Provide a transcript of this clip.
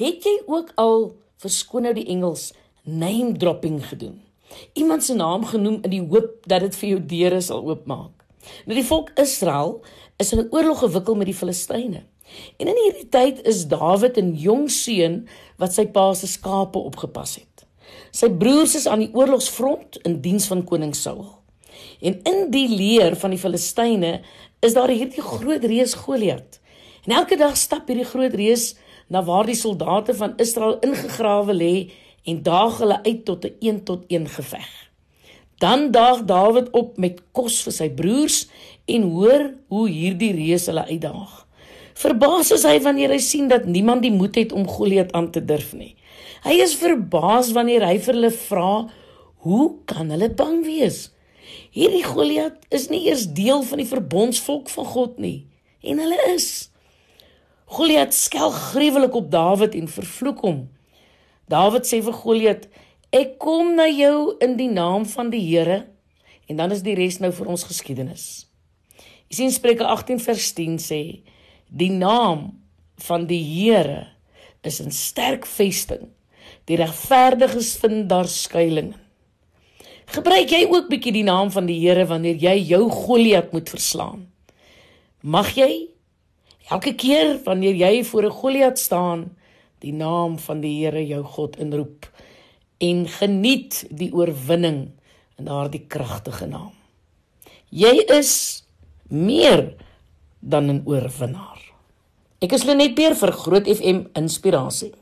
Het jy ook al verskoon nou die Engels name dropping gedoen? Iemand se naam genoem in die hoop dat dit vir jou deure sal oopmaak. Nou die volk Israel is in 'n oorlog gewikkel met die Filistyne. En in hierdie tyd is Dawid 'n jong seun wat sy pa se skape opgepas het. Sy broers is aan die oorlogsfront in diens van koning Saul. En in die leer van die Filistyne is daar hierdie groot reus Goliat. En elke dag stap hierdie groot reus na waar die soldate van Israel ingegrawe lê en daag hulle uit tot 'n 1 tot 1 geveg. Dan daag Dawid op met kos vir sy broers en hoor hoe hierdie reus hulle uitdaag. Verbaas is hy wanneer hy sien dat niemand die moed het om Goliat aan te durf nie. Hy is verbaas wanneer hy vir hulle vra, "Hoe kan hulle bang wees? Hierdie Goliat is nie eers deel van die verbondsvolk van God nie." En hulle is. Goliat skel gruwelik op Dawid en vervloek hom. Dawid sê vir Goliat: "Ek kom na jou in die naam van die Here." En dan is die res nou vir ons geskiedenis. Jy sien Spreuke 18 vers 10 sê: "Die naam van die Here is 'n sterk vesting. Die regverdiges vind daar skuilings." Gebruik jy ook bietjie die naam van die Here wanneer jy jou Goliat moet verslaan? Mag jy Elke keer wanneer jy voor 'n Goliat staan, die naam van die Here jou God inroep en geniet die oorwinning in daardie kragtige naam. Jy is meer dan 'n oorwinnaar. Ek is Lenet Peer vir Groot FM Inspirasie.